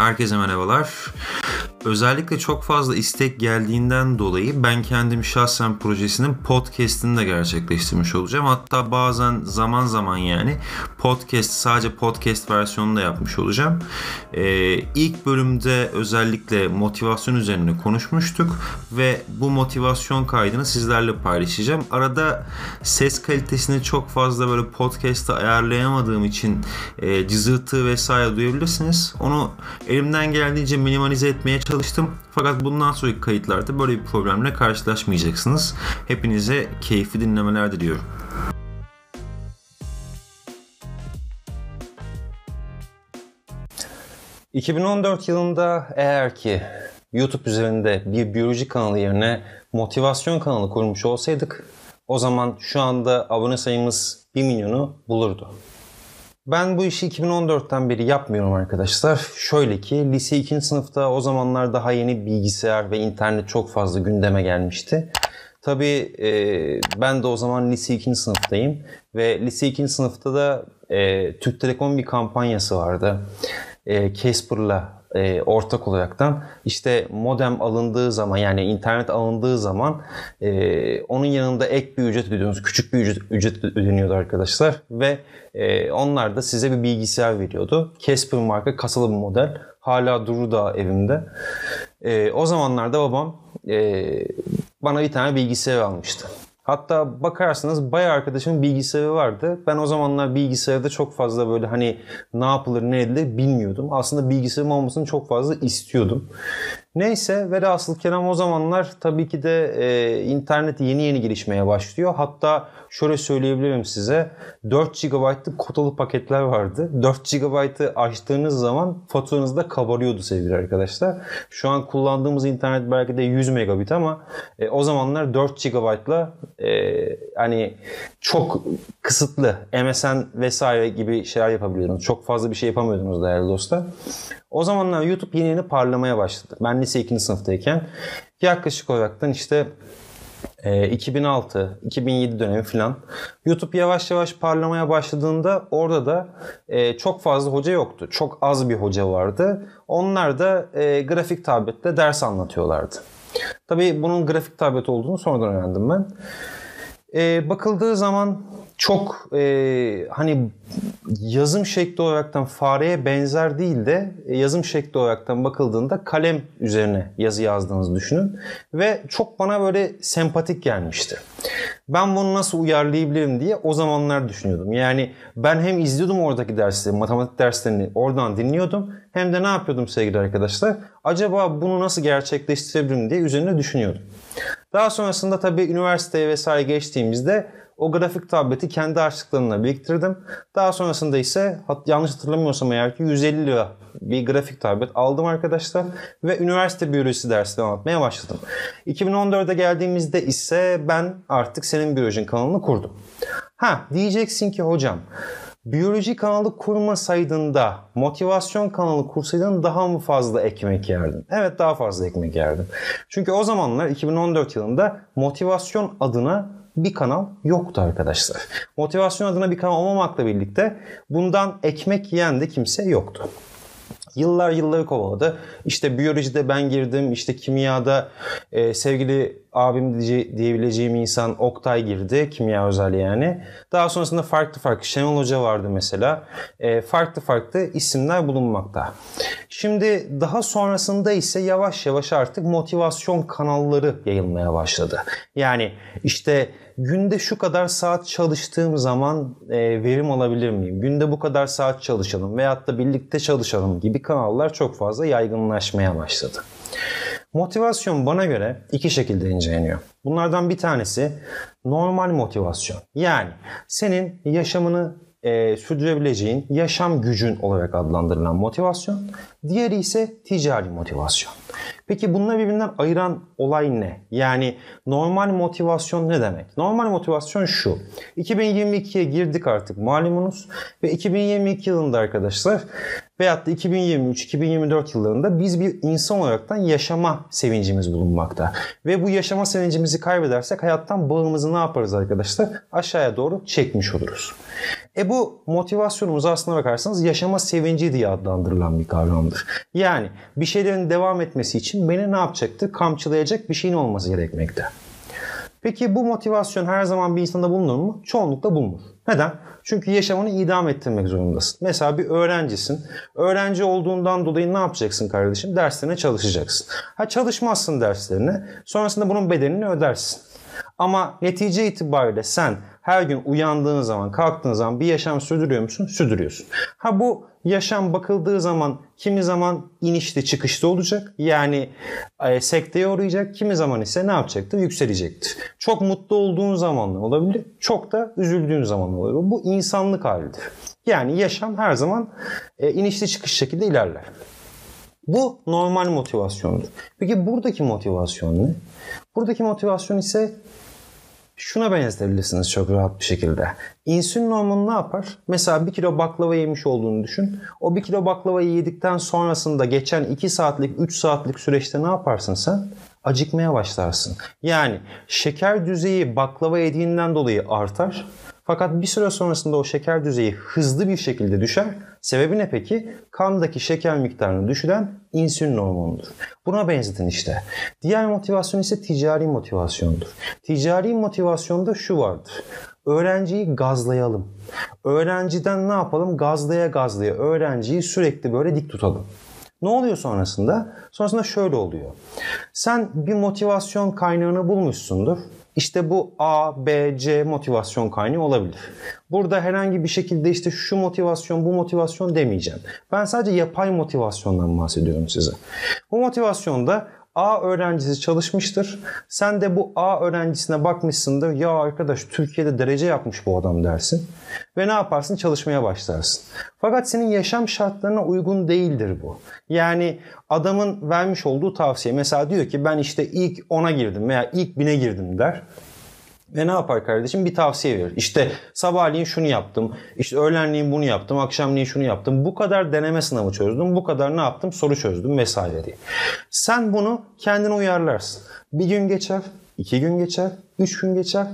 Herkese merhabalar. Özellikle çok fazla istek geldiğinden dolayı ben kendim şahsen projesinin podcast'ini de gerçekleştirmiş olacağım. Hatta bazen zaman zaman yani podcast sadece podcast versiyonunu da yapmış olacağım. Ee, ilk bölümde özellikle motivasyon üzerine konuşmuştuk ve bu motivasyon kaydını sizlerle paylaşacağım. Arada ses kalitesini çok fazla böyle podcast'ta ayarlayamadığım için e, cızırtı vesaire duyabilirsiniz. Onu elimden geldiğince minimalize etmeye çalıştım. Fakat bundan sonraki kayıtlarda böyle bir problemle karşılaşmayacaksınız. Hepinize keyifli dinlemeler diliyorum. ...2014 yılında eğer ki YouTube üzerinde bir biyoloji kanalı yerine motivasyon kanalı kurmuş olsaydık... ...o zaman şu anda abone sayımız 1 milyonu bulurdu. Ben bu işi 2014'ten beri yapmıyorum arkadaşlar. Şöyle ki lise 2. sınıfta o zamanlar daha yeni bilgisayar ve internet çok fazla gündeme gelmişti. Tabii e, ben de o zaman lise 2. sınıftayım ve lise 2. sınıfta da e, Türk Telekom bir kampanyası vardı. E, Casper'la e, ortak olaraktan işte modem alındığı zaman yani internet alındığı zaman e, onun yanında ek bir ücret ödüyorsunuz. Küçük bir ücret, ücret ödeniyordu arkadaşlar ve e, onlar da size bir bilgisayar veriyordu. Casper marka kasalı bir model. Hala durur da evimde. E, o zamanlarda babam e, bana bir tane bilgisayar almıştı. Hatta bakarsanız bayağı arkadaşımın bilgisayarı vardı. Ben o zamanlar bilgisayarda çok fazla böyle hani ne yapılır ne edilir bilmiyordum. Aslında bilgisayarım olmasını çok fazla istiyordum. Neyse ve asıl Kerem o zamanlar tabii ki de e, internet yeni yeni gelişmeye başlıyor. Hatta şöyle söyleyebilirim size 4 GB'lık kotalı paketler vardı. 4 GB'ı açtığınız zaman faturanızda kabarıyordu sevgili arkadaşlar. Şu an kullandığımız internet belki de 100 megabit ama e, o zamanlar 4 GB'la e, hani çok kısıtlı MSN vesaire gibi şeyler yapabiliyordunuz. Çok fazla bir şey yapamıyordunuz değerli dostlar. O zamanlar YouTube yeni yeni parlamaya başladı. Ben lise 2. sınıftayken yaklaşık olaraktan işte 2006-2007 dönemi falan YouTube yavaş yavaş parlamaya başladığında orada da e, çok fazla hoca yoktu. Çok az bir hoca vardı. Onlar da e, grafik tablette ders anlatıyorlardı. Tabii bunun grafik tablet olduğunu sonradan öğrendim ben. E, bakıldığı zaman çok e, hani yazım şekli olaraktan fareye benzer değil de e, yazım şekli olaraktan bakıldığında kalem üzerine yazı yazdığınızı düşünün. Ve çok bana böyle sempatik gelmişti. Ben bunu nasıl uyarlayabilirim diye o zamanlar düşünüyordum. Yani ben hem izliyordum oradaki dersleri, matematik derslerini oradan dinliyordum. Hem de ne yapıyordum sevgili arkadaşlar? Acaba bunu nasıl gerçekleştirebilirim diye üzerine düşünüyordum. Daha sonrasında tabii üniversiteye vesaire geçtiğimizde o grafik tableti kendi harçlıklarımla biriktirdim. Daha sonrasında ise yanlış hatırlamıyorsam eğer ki 150 lira bir grafik tablet aldım arkadaşlar ve üniversite biyolojisi dersleri anlatmaya başladım. 2014'e geldiğimizde ise ben artık senin biyolojin kanalını kurdum. Ha diyeceksin ki hocam biyoloji kanalı kurmasaydın da motivasyon kanalı kursaydın daha mı fazla ekmek yerdin? Evet daha fazla ekmek yerdim. Çünkü o zamanlar 2014 yılında motivasyon adına bir kanal yoktu arkadaşlar. Motivasyon adına bir kanal olmamakla birlikte bundan ekmek yiyen de kimse yoktu. Yıllar yılları kovaladı. İşte biyolojide ben girdim. İşte kimyada e, sevgili abim diye, diyebileceğim insan Oktay girdi. Kimya özel yani. Daha sonrasında farklı farklı Şenol Hoca vardı mesela. E, farklı farklı isimler bulunmakta. Şimdi daha sonrasında ise yavaş yavaş artık motivasyon kanalları yayılmaya başladı. Yani işte günde şu kadar saat çalıştığım zaman e, verim alabilir miyim? Günde bu kadar saat çalışalım veyahut da birlikte çalışalım gibi kanallar çok fazla yaygınlaşmaya başladı. Motivasyon bana göre iki şekilde inceleniyor. Bunlardan bir tanesi normal motivasyon. Yani senin yaşamını e, sürdürebileceğin yaşam gücün olarak adlandırılan motivasyon. Diğeri ise ticari motivasyon. Peki bunları birbirinden ayıran olay ne? Yani normal motivasyon ne demek? Normal motivasyon şu. 2022'ye girdik artık malumunuz ve 2022 yılında arkadaşlar veyahut da 2023-2024 yıllarında biz bir insan olaraktan yaşama sevincimiz bulunmakta. Ve bu yaşama sevincimizi kaybedersek hayattan bağımızı ne yaparız arkadaşlar? Aşağıya doğru çekmiş oluruz. E bu motivasyonumuz aslına bakarsanız yaşama sevinci diye adlandırılan bir kavramdır. Yani bir şeylerin devam etmesi için beni ne yapacaktı? Kamçılayacak bir şeyin olması gerekmekte. Peki bu motivasyon her zaman bir insanda bulunur mu? Çoğunlukla bulunur. Neden? Çünkü yaşamını idam ettirmek zorundasın. Mesela bir öğrencisin. Öğrenci olduğundan dolayı ne yapacaksın kardeşim? Derslerine çalışacaksın. Ha çalışmazsın derslerine. Sonrasında bunun bedelini ödersin. Ama netice itibariyle sen her gün uyandığın zaman, kalktığın zaman bir yaşam sürdürüyor musun? Sürdürüyorsun. Ha bu yaşam bakıldığı zaman kimi zaman inişli çıkışlı olacak. Yani e, sekteye uğrayacak. Kimi zaman ise ne yapacaktır? Yükselecektir. Çok mutlu olduğun zaman olabilir. Çok da üzüldüğün zaman olabilir. Bu insanlık halidir. Yani yaşam her zaman e, inişli çıkış şekilde ilerler. Bu normal motivasyondur. Peki buradaki motivasyon ne? Buradaki motivasyon ise şuna benzetebilirsiniz çok rahat bir şekilde. İnsülin hormonu ne yapar? Mesela bir kilo baklava yemiş olduğunu düşün. O bir kilo baklavayı yedikten sonrasında geçen 2 saatlik 3 saatlik süreçte ne yaparsın sen? Acıkmaya başlarsın. Yani şeker düzeyi baklava yediğinden dolayı artar. Fakat bir süre sonrasında o şeker düzeyi hızlı bir şekilde düşer. Sebebi ne peki? Kandaki şeker miktarını düşüren insülin hormonudur. Buna benzetin işte. Diğer motivasyon ise ticari motivasyondur. Ticari motivasyonda şu vardır. Öğrenciyi gazlayalım. Öğrenciden ne yapalım? Gazlaya gazlaya öğrenciyi sürekli böyle dik tutalım. Ne oluyor sonrasında? Sonrasında şöyle oluyor. Sen bir motivasyon kaynağını bulmuşsundur. İşte bu A, B, C motivasyon kaynağı olabilir. Burada herhangi bir şekilde işte şu motivasyon, bu motivasyon demeyeceğim. Ben sadece yapay motivasyondan bahsediyorum size. Bu motivasyonda A öğrencisi çalışmıştır. Sen de bu A öğrencisine bakmışsındır. Ya arkadaş Türkiye'de derece yapmış bu adam dersin. Ve ne yaparsın? Çalışmaya başlarsın. Fakat senin yaşam şartlarına uygun değildir bu. Yani adamın vermiş olduğu tavsiye mesela diyor ki ben işte ilk 10'a girdim veya ilk 1000'e girdim der. Ve ne yapar kardeşim? Bir tavsiye verir. İşte sabahleyin şunu yaptım, işte öğlenleyin bunu yaptım, akşamleyin şunu yaptım. Bu kadar deneme sınavı çözdüm, bu kadar ne yaptım? Soru çözdüm vesaire diye. Sen bunu kendine uyarlarsın. Bir gün geçer, iki gün geçer, üç gün geçer.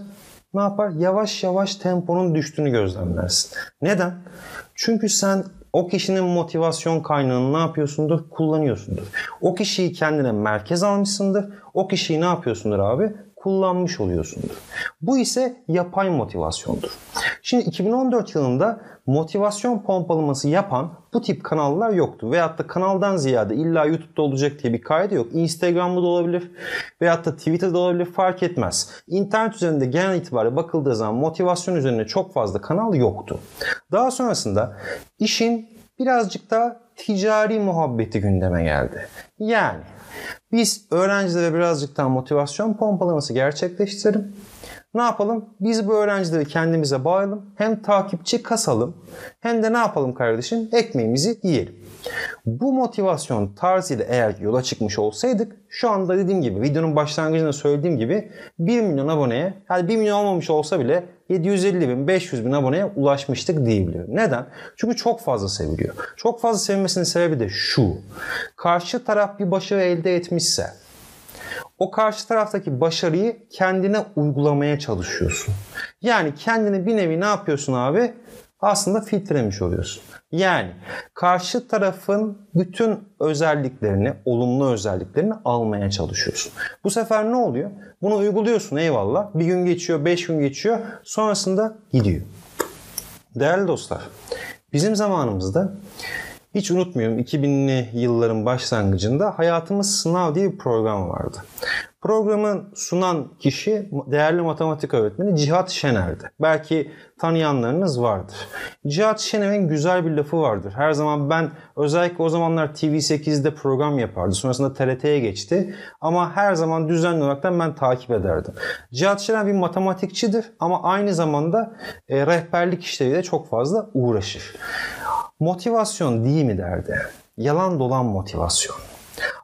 Ne yapar? Yavaş yavaş temponun düştüğünü gözlemlersin. Neden? Çünkü sen o kişinin motivasyon kaynağını ne yapıyorsundur? Kullanıyorsundur. O kişiyi kendine merkez almışsındır. O kişiyi ne yapıyorsundur abi? Kullanmış oluyorsundur. Bu ise yapay motivasyondur. Şimdi 2014 yılında motivasyon pompalaması yapan bu tip kanallar yoktu. Veyahut da kanaldan ziyade illa YouTube'da olacak diye bir kaydı yok. Instagram'da da olabilir veyahut da Twitter'da olabilir fark etmez. İnternet üzerinde genel itibariyle bakıldığı zaman motivasyon üzerine çok fazla kanal yoktu. Daha sonrasında işin birazcık daha ticari muhabbeti gündeme geldi. Yani biz öğrencilere birazcık daha motivasyon pompalaması gerçekleştirelim. Ne yapalım? Biz bu öğrencileri kendimize bağlayalım. Hem takipçi kasalım hem de ne yapalım kardeşim? Ekmeğimizi yiyelim. Bu motivasyon tarzıyla eğer yola çıkmış olsaydık şu anda dediğim gibi videonun başlangıcında söylediğim gibi 1 milyon aboneye yani 1 milyon olmamış olsa bile 750 bin 500 bin aboneye ulaşmıştık diyebiliyorum. Neden? Çünkü çok fazla seviliyor. Çok fazla sevilmesinin sebebi de şu. Karşı taraf bir başarı elde etmişse o karşı taraftaki başarıyı kendine uygulamaya çalışıyorsun. Yani kendini bir nevi ne yapıyorsun abi? Aslında filtrelemiş oluyorsun. Yani karşı tarafın bütün özelliklerini, olumlu özelliklerini almaya çalışıyorsun. Bu sefer ne oluyor? Bunu uyguluyorsun eyvallah. Bir gün geçiyor, beş gün geçiyor. Sonrasında gidiyor. Değerli dostlar, bizim zamanımızda hiç unutmuyorum 2000'li yılların başlangıcında Hayatımız Sınav diye bir program vardı. Programın sunan kişi değerli matematik öğretmeni Cihat Şener'di. Belki tanıyanlarınız vardır. Cihat Şener'in güzel bir lafı vardır. Her zaman ben özellikle o zamanlar TV8'de program yapardı. Sonrasında TRT'ye geçti. Ama her zaman düzenli olarak ben takip ederdim. Cihat Şener bir matematikçidir ama aynı zamanda e, rehberlik işleriyle çok fazla uğraşır. Motivasyon değil mi derdi. Yalan dolan motivasyon.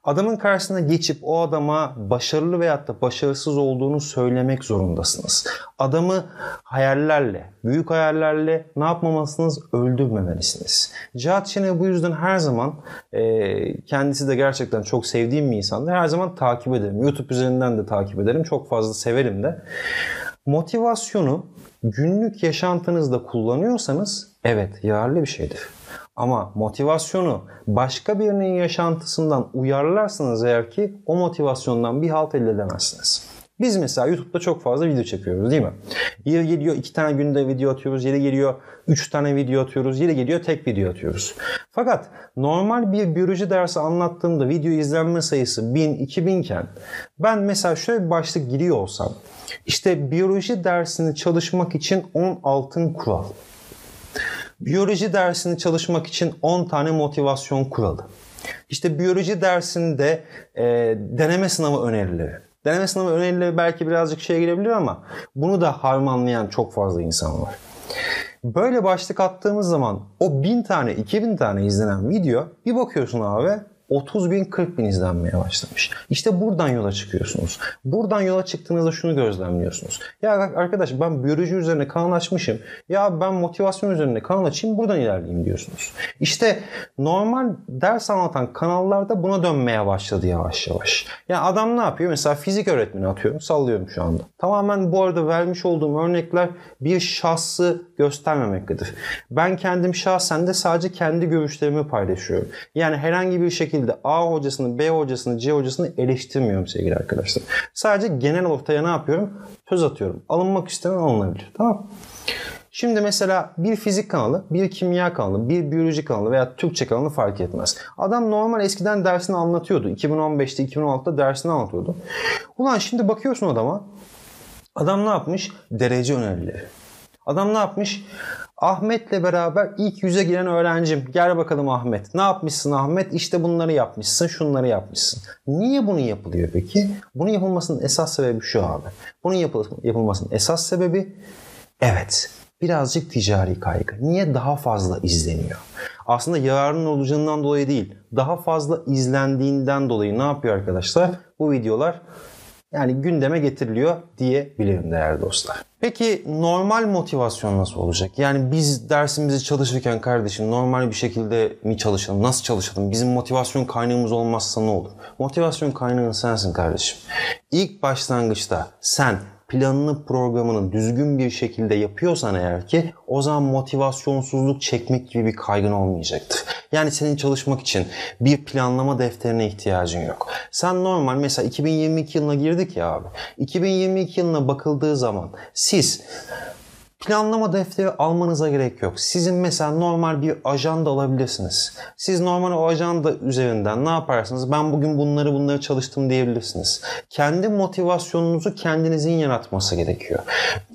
Adamın karşısına geçip o adama başarılı veyahut da başarısız olduğunu söylemek zorundasınız. Adamı hayallerle, büyük hayallerle ne yapmamalısınız? Öldürmemelisiniz. Cihat Şener bu yüzden her zaman e, kendisi de gerçekten çok sevdiğim bir insandır. Her zaman takip ederim. YouTube üzerinden de takip ederim. Çok fazla severim de. Motivasyonu günlük yaşantınızda kullanıyorsanız evet yararlı bir şeydir. Ama motivasyonu başka birinin yaşantısından uyarlarsanız eğer ki o motivasyondan bir halt elde edemezsiniz. Biz mesela YouTube'da çok fazla video çekiyoruz değil mi? Yeri geliyor iki tane günde video atıyoruz, yeri geliyor üç tane video atıyoruz, yeri geliyor tek video atıyoruz. Fakat normal bir biyoloji dersi anlattığımda video izlenme sayısı 1000, 2000 iken ben mesela şöyle bir başlık giriyor olsam işte biyoloji dersini çalışmak için 10 altın kural. Biyoloji dersini çalışmak için 10 tane motivasyon kuralı. İşte biyoloji dersinde e, deneme sınavı önerileri. Deneme sınavı önerileri belki birazcık şeye girebilir ama bunu da harmanlayan çok fazla insan var. Böyle başlık attığımız zaman o 1000 tane 2000 tane izlenen video bir bakıyorsun abi 30 bin 40 bin izlenmeye başlamış. İşte buradan yola çıkıyorsunuz. Buradan yola çıktığınızda şunu gözlemliyorsunuz. Ya arkadaş ben biyoloji üzerine kanal açmışım. Ya ben motivasyon üzerine kanal açayım buradan ilerleyeyim diyorsunuz. İşte normal ders anlatan kanallarda buna dönmeye başladı yavaş yavaş. Yani adam ne yapıyor? Mesela fizik öğretmeni atıyorum. Sallıyorum şu anda. Tamamen bu arada vermiş olduğum örnekler bir şahsı göstermemektedir. Ben kendim şahsen de sadece kendi görüşlerimi paylaşıyorum. Yani herhangi bir şekilde şekilde A hocasını, B hocasını, C hocasını eleştirmiyorum sevgili arkadaşlar. Sadece genel ortaya ne yapıyorum? Söz atıyorum. Alınmak isteyen alınabilir. Tamam Şimdi mesela bir fizik kanalı, bir kimya kanalı, bir biyoloji kanalı veya Türkçe kanalı fark etmez. Adam normal eskiden dersini anlatıyordu. 2015'te, 2016'da dersini anlatıyordu. Ulan şimdi bakıyorsun adama. Adam ne yapmış? Derece önerileri. Adam ne yapmış? Ahmet'le beraber ilk yüze giren öğrencim. Gel bakalım Ahmet. Ne yapmışsın Ahmet? İşte bunları yapmışsın, şunları yapmışsın. Niye bunu yapılıyor peki? Bunun yapılmasının esas sebebi şu abi. Bunun yapılmasının esas sebebi evet birazcık ticari kaygı. Niye daha fazla izleniyor? Aslında yararının olacağından dolayı değil. Daha fazla izlendiğinden dolayı ne yapıyor arkadaşlar? Bu videolar yani gündeme getiriliyor diyebilirim değerli dostlar. Peki normal motivasyon nasıl olacak? Yani biz dersimizi çalışırken kardeşim normal bir şekilde mi çalışalım? Nasıl çalışalım? Bizim motivasyon kaynağımız olmazsa ne olur? Motivasyon kaynağın sensin kardeşim. İlk başlangıçta sen planını programını düzgün bir şekilde yapıyorsan eğer ki o zaman motivasyonsuzluk çekmek gibi bir kaygın olmayacaktır. Yani senin çalışmak için bir planlama defterine ihtiyacın yok. Sen normal mesela 2022 yılına girdik ya abi. 2022 yılına bakıldığı zaman siz Planlama defteri almanıza gerek yok. Sizin mesela normal bir ajanda alabilirsiniz. Siz normal o ajanda üzerinden ne yaparsınız? Ben bugün bunları bunları çalıştım diyebilirsiniz. Kendi motivasyonunuzu kendinizin yaratması gerekiyor.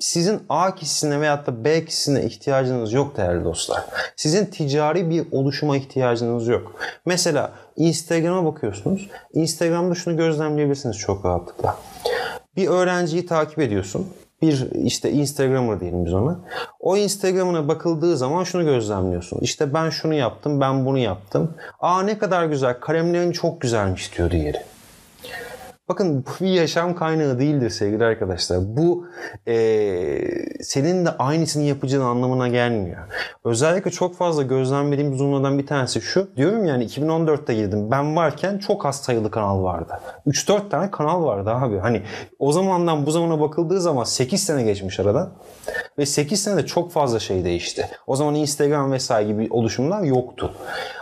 Sizin A kişisine veyahut da B kişisine ihtiyacınız yok değerli dostlar. Sizin ticari bir oluşuma ihtiyacınız yok. Mesela Instagram'a bakıyorsunuz. Instagram'da şunu gözlemleyebilirsiniz çok rahatlıkla. Bir öğrenciyi takip ediyorsun bir işte Instagram'ı diyelim biz ona. O Instagram'ına bakıldığı zaman şunu gözlemliyorsun. İşte ben şunu yaptım, ben bunu yaptım. Aa ne kadar güzel, kalemlerin çok güzelmiş diyor diğeri. Bakın bu bir yaşam kaynağı değildir sevgili arkadaşlar. Bu e, senin de aynısını yapacağın anlamına gelmiyor. Özellikle çok fazla gözlemlediğim durumlardan bir tanesi şu. Diyorum yani 2014'te girdim. Ben varken çok az sayılı kanal vardı. 3-4 tane kanal vardı abi. Hani o zamandan bu zamana bakıldığı zaman 8 sene geçmiş aradan. Ve 8 senede çok fazla şey değişti. O zaman Instagram vesaire gibi oluşumlar yoktu.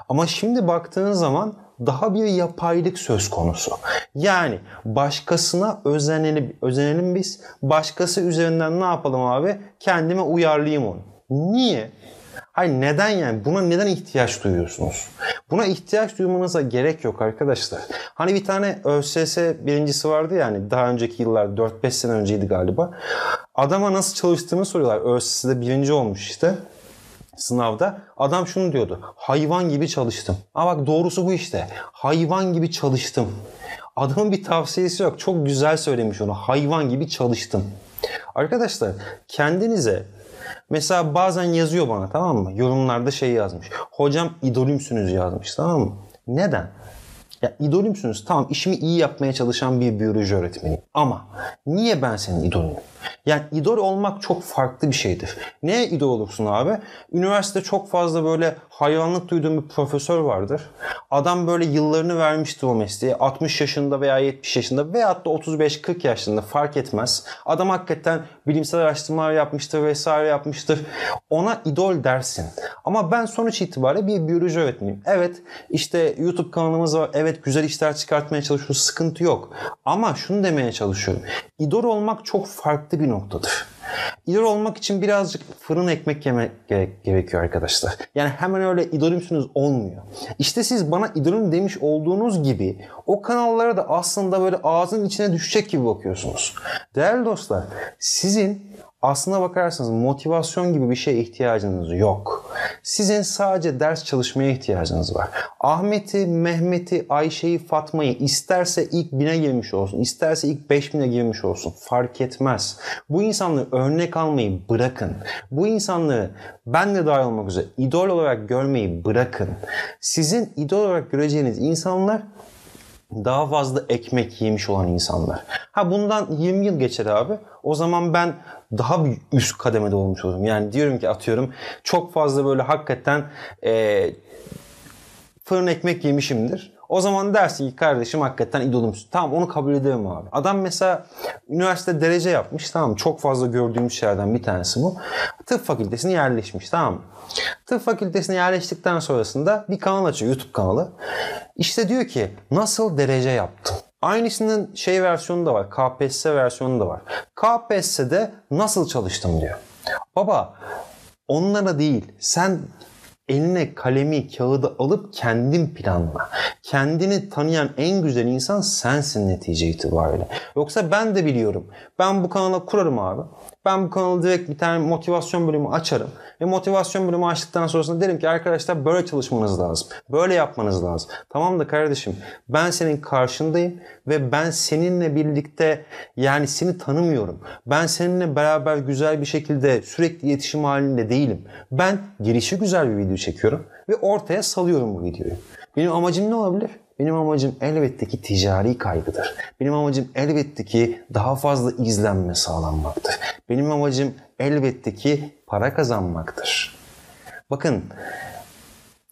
Ama şimdi baktığın zaman daha bir yapaylık söz konusu. Yani başkasına özenelim, özenelim biz. Başkası üzerinden ne yapalım abi? Kendime uyarlayayım onu. Niye? Hayır neden yani? Buna neden ihtiyaç duyuyorsunuz? Buna ihtiyaç duymanıza gerek yok arkadaşlar. Hani bir tane ÖSS birincisi vardı yani daha önceki yıllar 4-5 sene önceydi galiba. Adama nasıl çalıştığını soruyorlar. ÖSS'de birinci olmuş işte sınavda adam şunu diyordu. Hayvan gibi çalıştım. Ama bak doğrusu bu işte. Hayvan gibi çalıştım. Adamın bir tavsiyesi yok. Çok güzel söylemiş onu. Hayvan gibi çalıştım. Arkadaşlar kendinize mesela bazen yazıyor bana tamam mı? Yorumlarda şey yazmış. Hocam idolümsünüz yazmış tamam mı? Neden? Ya idolümsünüz. Tamam işimi iyi yapmaya çalışan bir biyoloji öğretmeniyim. Ama niye ben senin idolünüm? Yani idol olmak çok farklı bir şeydir. Neye idol olursun abi? Üniversitede çok fazla böyle hayranlık duyduğum bir profesör vardır. Adam böyle yıllarını vermiştir o mesleğe. 60 yaşında veya 70 yaşında veyahut da 35-40 yaşında fark etmez. Adam hakikaten bilimsel araştırmalar yapmıştır vesaire yapmıştır. Ona idol dersin. Ama ben sonuç itibariyle bir biyoloji öğretmeniyim. Evet işte YouTube kanalımız var. Evet güzel işler çıkartmaya çalışıyoruz. Sıkıntı yok. Ama şunu demeye çalışıyorum. İdol olmak çok farklı bir noktadır. İdol olmak için birazcık fırın ekmek yemek gerekiyor arkadaşlar. Yani hemen öyle idolümsünüz olmuyor. İşte siz bana idolüm demiş olduğunuz gibi o kanallara da aslında böyle ağzın içine düşecek gibi bakıyorsunuz. Değerli dostlar sizin aslına bakarsanız motivasyon gibi bir şeye ihtiyacınız yok. Sizin sadece ders çalışmaya ihtiyacınız var. Ahmet'i, Mehmet'i, Ayşe'yi, Fatma'yı isterse ilk bine girmiş olsun, isterse ilk beş bine girmiş olsun fark etmez. Bu insanları örnek almayı bırakın. Bu insanları ben de dahil olmak üzere idol olarak görmeyi bırakın. Sizin idol olarak göreceğiniz insanlar daha fazla ekmek yemiş olan insanlar. Ha bundan 20 yıl geçer abi. O zaman ben daha bir üst kademede olmuş olurum. Yani diyorum ki atıyorum çok fazla böyle hakikaten e, fırın ekmek yemişimdir. O zaman dersin ki kardeşim hakikaten idolümsün. Tamam onu kabul ederim abi. Adam mesela üniversite derece yapmış. Tamam çok fazla gördüğümüz şeylerden bir tanesi bu. Tıp fakültesine yerleşmiş tamam mı? Tıp fakültesine yerleştikten sonrasında bir kanal açıyor YouTube kanalı. İşte diyor ki nasıl derece yaptım? Aynısının şey versiyonu da var. KPSS versiyonu da var. KPSS'de nasıl çalıştım diyor. Baba onlara değil sen eline kalemi, kağıdı alıp kendin planla. Kendini tanıyan en güzel insan sensin netice itibariyle. Yoksa ben de biliyorum. Ben bu kanalı kurarım abi. Ben bu kanalı direkt bir tane motivasyon bölümü açarım. Ve motivasyon bölümü açtıktan sonrasında derim ki arkadaşlar böyle çalışmanız lazım. Böyle yapmanız lazım. Tamam da kardeşim ben senin karşındayım ve ben seninle birlikte yani seni tanımıyorum. Ben seninle beraber güzel bir şekilde sürekli iletişim halinde değilim. Ben girişi güzel bir video çekiyorum ve ortaya salıyorum bu videoyu. Benim amacım ne olabilir? Benim amacım elbette ki ticari kaygıdır. Benim amacım elbette ki daha fazla izlenme sağlanmaktır. Benim amacım elbette ki para kazanmaktır. Bakın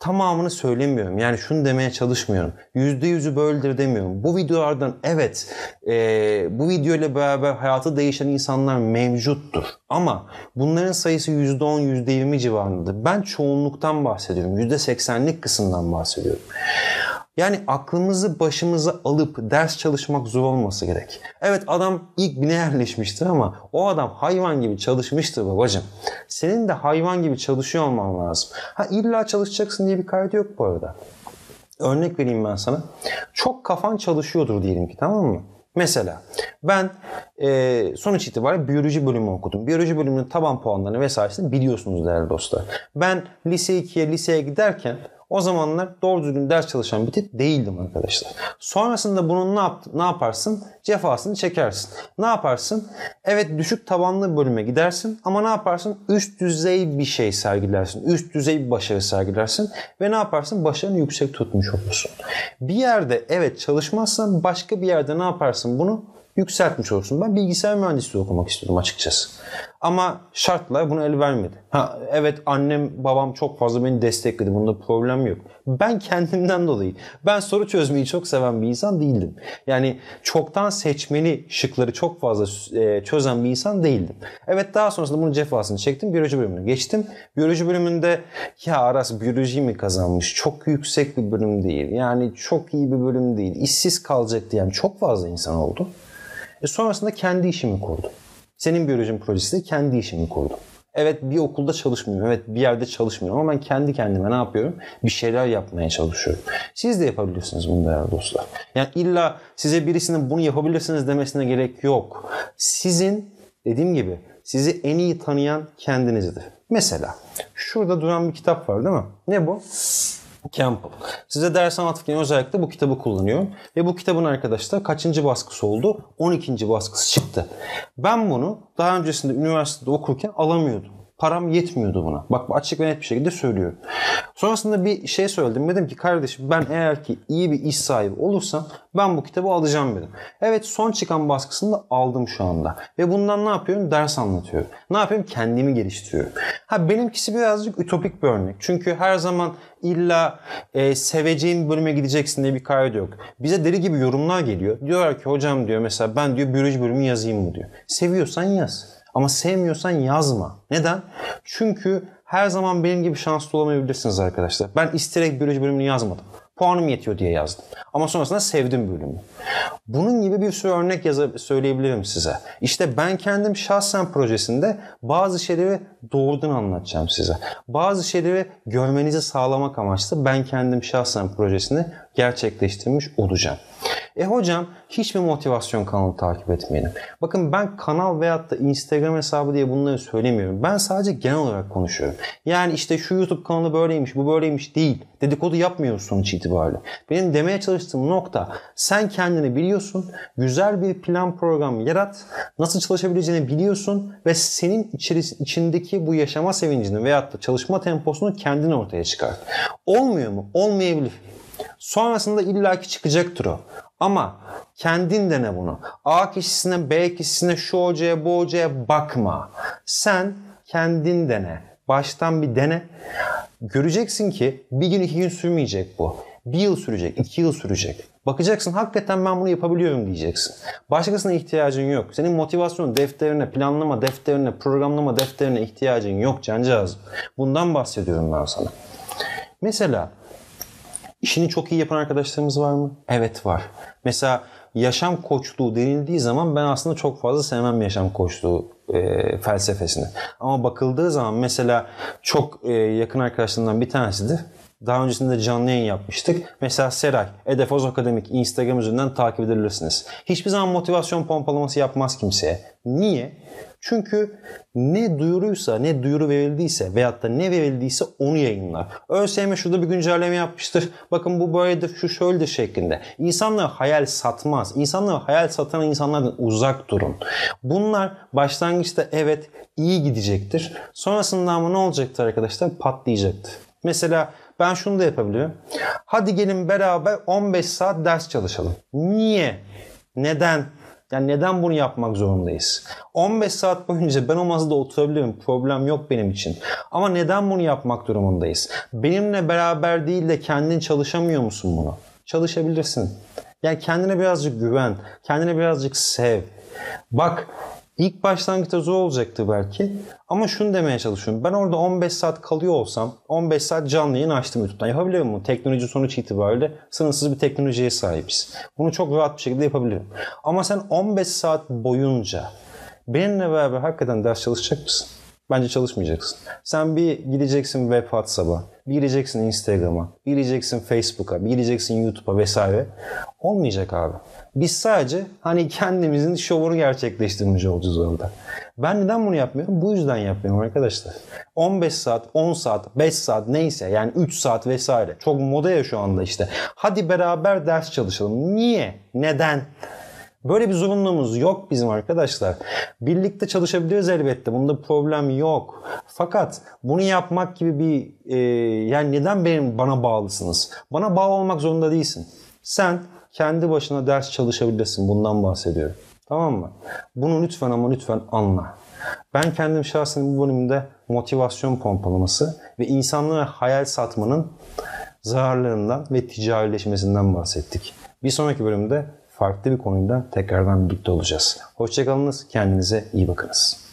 tamamını söylemiyorum. Yani şunu demeye çalışmıyorum. Yüzde yüzü böyledir demiyorum. Bu videolardan evet e, bu video ile beraber hayatı değişen insanlar mevcuttur. Ama bunların sayısı yüzde on, yüzde yirmi civarındadır. Ben çoğunluktan bahsediyorum. Yüzde seksenlik kısımdan bahsediyorum. Yani aklımızı başımıza alıp ders çalışmak zor olması gerek. Evet adam ilk bine yerleşmiştir ama o adam hayvan gibi çalışmıştır babacım. Senin de hayvan gibi çalışıyor olman lazım. Ha illa çalışacaksın diye bir kaydı yok bu arada. Örnek vereyim ben sana. Çok kafan çalışıyordur diyelim ki tamam mı? Mesela ben e, sonuç itibariyle biyoloji bölümü okudum. Biyoloji bölümünün taban puanlarını vesairesini biliyorsunuz değerli dostlar. Ben lise 2'ye liseye giderken o zamanlar doğru düzgün ders çalışan bir tip değildim arkadaşlar. Sonrasında bunun ne, yap, ne yaparsın? Cefasını çekersin. Ne yaparsın? Evet düşük tabanlı bölüme gidersin ama ne yaparsın? Üst düzey bir şey sergilersin. Üst düzey bir başarı sergilersin ve ne yaparsın? Başarını yüksek tutmuş olursun. Bir yerde evet çalışmazsan başka bir yerde ne yaparsın bunu? Yükseltmiş olursun. Ben bilgisayar mühendisliği okumak istiyordum açıkçası. Ama şartlar bunu el vermedi. Ha, evet annem babam çok fazla beni destekledi. Bunda problem yok. Ben kendimden dolayı. Ben soru çözmeyi çok seven bir insan değildim. Yani çoktan seçmeli şıkları çok fazla e, çözen bir insan değildim. Evet daha sonrasında bunun cefasını çektim. Biyoloji bölümüne geçtim. Biyoloji bölümünde ya Aras biyoloji mi kazanmış? Çok yüksek bir bölüm değil. Yani çok iyi bir bölüm değil. İşsiz kalacak diyen çok fazla insan oldu. E sonrasında kendi işimi kurdum. Senin biyolojin projesi de kendi işimi kurdum. Evet bir okulda çalışmıyorum. Evet bir yerde çalışmıyorum ama ben kendi kendime ne yapıyorum? Bir şeyler yapmaya çalışıyorum. Siz de yapabilirsiniz bunu değerli dostlar. Yani illa size birisinin bunu yapabilirsiniz demesine gerek yok. Sizin dediğim gibi sizi en iyi tanıyan kendinizdir. Mesela şurada duran bir kitap var değil mi? Ne bu? Campbell. Size ders anlatırken özellikle bu kitabı kullanıyorum. Ve bu kitabın arkadaşlar kaçıncı baskısı oldu? 12. baskısı çıktı. Ben bunu daha öncesinde üniversitede okurken alamıyordum. Param yetmiyordu buna. Bak açık ve net bir şekilde söylüyorum. Sonrasında bir şey söyledim. Dedim ki kardeşim ben eğer ki iyi bir iş sahibi olursam ben bu kitabı alacağım dedim. Evet son çıkan baskısını da aldım şu anda. Ve bundan ne yapıyorum? Ders anlatıyorum. Ne yapıyorum? Kendimi geliştiriyorum. Ha benimkisi birazcık ütopik bir örnek. Çünkü her zaman illa e, seveceğin bölüme gideceksin diye bir kaydı yok. Bize deli gibi yorumlar geliyor. Diyorlar ki hocam diyor mesela ben diyor biyoloji bölümü yazayım mı diyor. Seviyorsan yaz. Ama sevmiyorsan yazma. Neden? Çünkü her zaman benim gibi şanslı olamayabilirsiniz arkadaşlar. Ben isteyerek biyoloji bölümünü yazmadım. Puanım yetiyor diye yazdım. Ama sonrasında sevdim bölümü. Bunun gibi bir sürü örnek yazı söyleyebilirim size. İşte ben kendim şahsen projesinde bazı şeyleri doğrudan anlatacağım size. Bazı şeyleri görmenizi sağlamak amaçlı ben kendim şahsen projesini gerçekleştirmiş olacağım. E hocam hiç mi motivasyon kanalı takip etmeyelim? Bakın ben kanal veyahut da Instagram hesabı diye bunları söylemiyorum. Ben sadece genel olarak konuşuyorum. Yani işte şu YouTube kanalı böyleymiş, bu böyleymiş değil. Dedikodu yapmıyoruz sonuç itibariyle. Benim demeye çalıştığım nokta sen kendini biliyorsun. Güzel bir plan program yarat. Nasıl çalışabileceğini biliyorsun ve senin içindeki bu yaşama sevincini veyahut da çalışma temposunu kendin ortaya çıkar. Olmuyor mu? Olmayabilir. Sonrasında illaki çıkacaktır o. Ama kendin dene bunu. A kişisine, B kişisine, şu hocaya, bu hocaya bakma. Sen kendin dene. Baştan bir dene. Göreceksin ki bir gün iki gün sürmeyecek bu. Bir yıl sürecek, iki yıl sürecek. Bakacaksın hakikaten ben bunu yapabiliyorum diyeceksin. Başkasına ihtiyacın yok. Senin motivasyon defterine, planlama defterine, programlama defterine ihtiyacın yok cancağızım. Bundan bahsediyorum ben sana. Mesela İşini çok iyi yapan arkadaşlarımız var mı? Evet var. Mesela yaşam koçluğu denildiği zaman ben aslında çok fazla sevmem yaşam koçluğu e, felsefesini. Ama bakıldığı zaman mesela çok e, yakın arkadaşlarımdan bir tanesidir. Daha öncesinde canlı yayın yapmıştık. Mesela Seray, Edefoz Akademik Instagram üzerinden takip edebilirsiniz. Hiçbir zaman motivasyon pompalaması yapmaz kimseye. Niye? Çünkü ne duyuruysa, ne duyuru verildiyse veyahut da ne verildiyse onu yayınlar. ÖSYM şurada bir güncelleme yapmıştır. Bakın bu böyledir, şu şöyledir şeklinde. İnsanlar hayal satmaz. İnsanlar hayal satan insanlardan uzak durun. Bunlar başlangıçta evet iyi gidecektir. Sonrasında ama ne olacaktır arkadaşlar? Patlayacaktır. Mesela ben şunu da yapabiliyorum. Hadi gelin beraber 15 saat ders çalışalım. Niye? Neden? Yani neden bunu yapmak zorundayız? 15 saat boyunca ben o masada oturabilirim. Problem yok benim için. Ama neden bunu yapmak durumundayız? Benimle beraber değil de kendin çalışamıyor musun bunu? Çalışabilirsin. Yani kendine birazcık güven. Kendine birazcık sev. Bak İlk başlangıçta zor olacaktı belki. Ama şunu demeye çalışıyorum. Ben orada 15 saat kalıyor olsam 15 saat canlı yayın açtım YouTube'dan. Yapabilirim bunu. Teknoloji sonuç itibariyle sınırsız bir teknolojiye sahibiz. Bunu çok rahat bir şekilde yapabilirim. Ama sen 15 saat boyunca benimle beraber hakikaten ders çalışacak mısın? Bence çalışmayacaksın. Sen bir gideceksin web WhatsApp'a, bir gideceksin Instagram'a, bir gideceksin Facebook'a, bir gideceksin YouTube'a vesaire. Olmayacak abi. Biz sadece hani kendimizin şovunu gerçekleştirmiş olacağız orada. Ben neden bunu yapmıyorum? Bu yüzden yapmıyorum arkadaşlar. 15 saat, 10 saat, 5 saat neyse yani 3 saat vesaire. Çok moda ya şu anda işte. Hadi beraber ders çalışalım. Niye? Neden? Böyle bir zorunluluğumuz yok bizim arkadaşlar. Birlikte çalışabiliriz elbette. Bunda problem yok. Fakat bunu yapmak gibi bir e, yani neden benim bana bağlısınız? Bana bağlı olmak zorunda değilsin. Sen kendi başına ders çalışabilirsin. Bundan bahsediyorum. Tamam mı? Bunu lütfen ama lütfen anla. Ben kendim şahsen bu bölümde motivasyon pompalaması ve insanlara hayal satmanın zararlarından ve ticarileşmesinden bahsettik. Bir sonraki bölümde farklı bir konuyla tekrardan birlikte olacağız. Hoşçakalınız, kendinize iyi bakınız.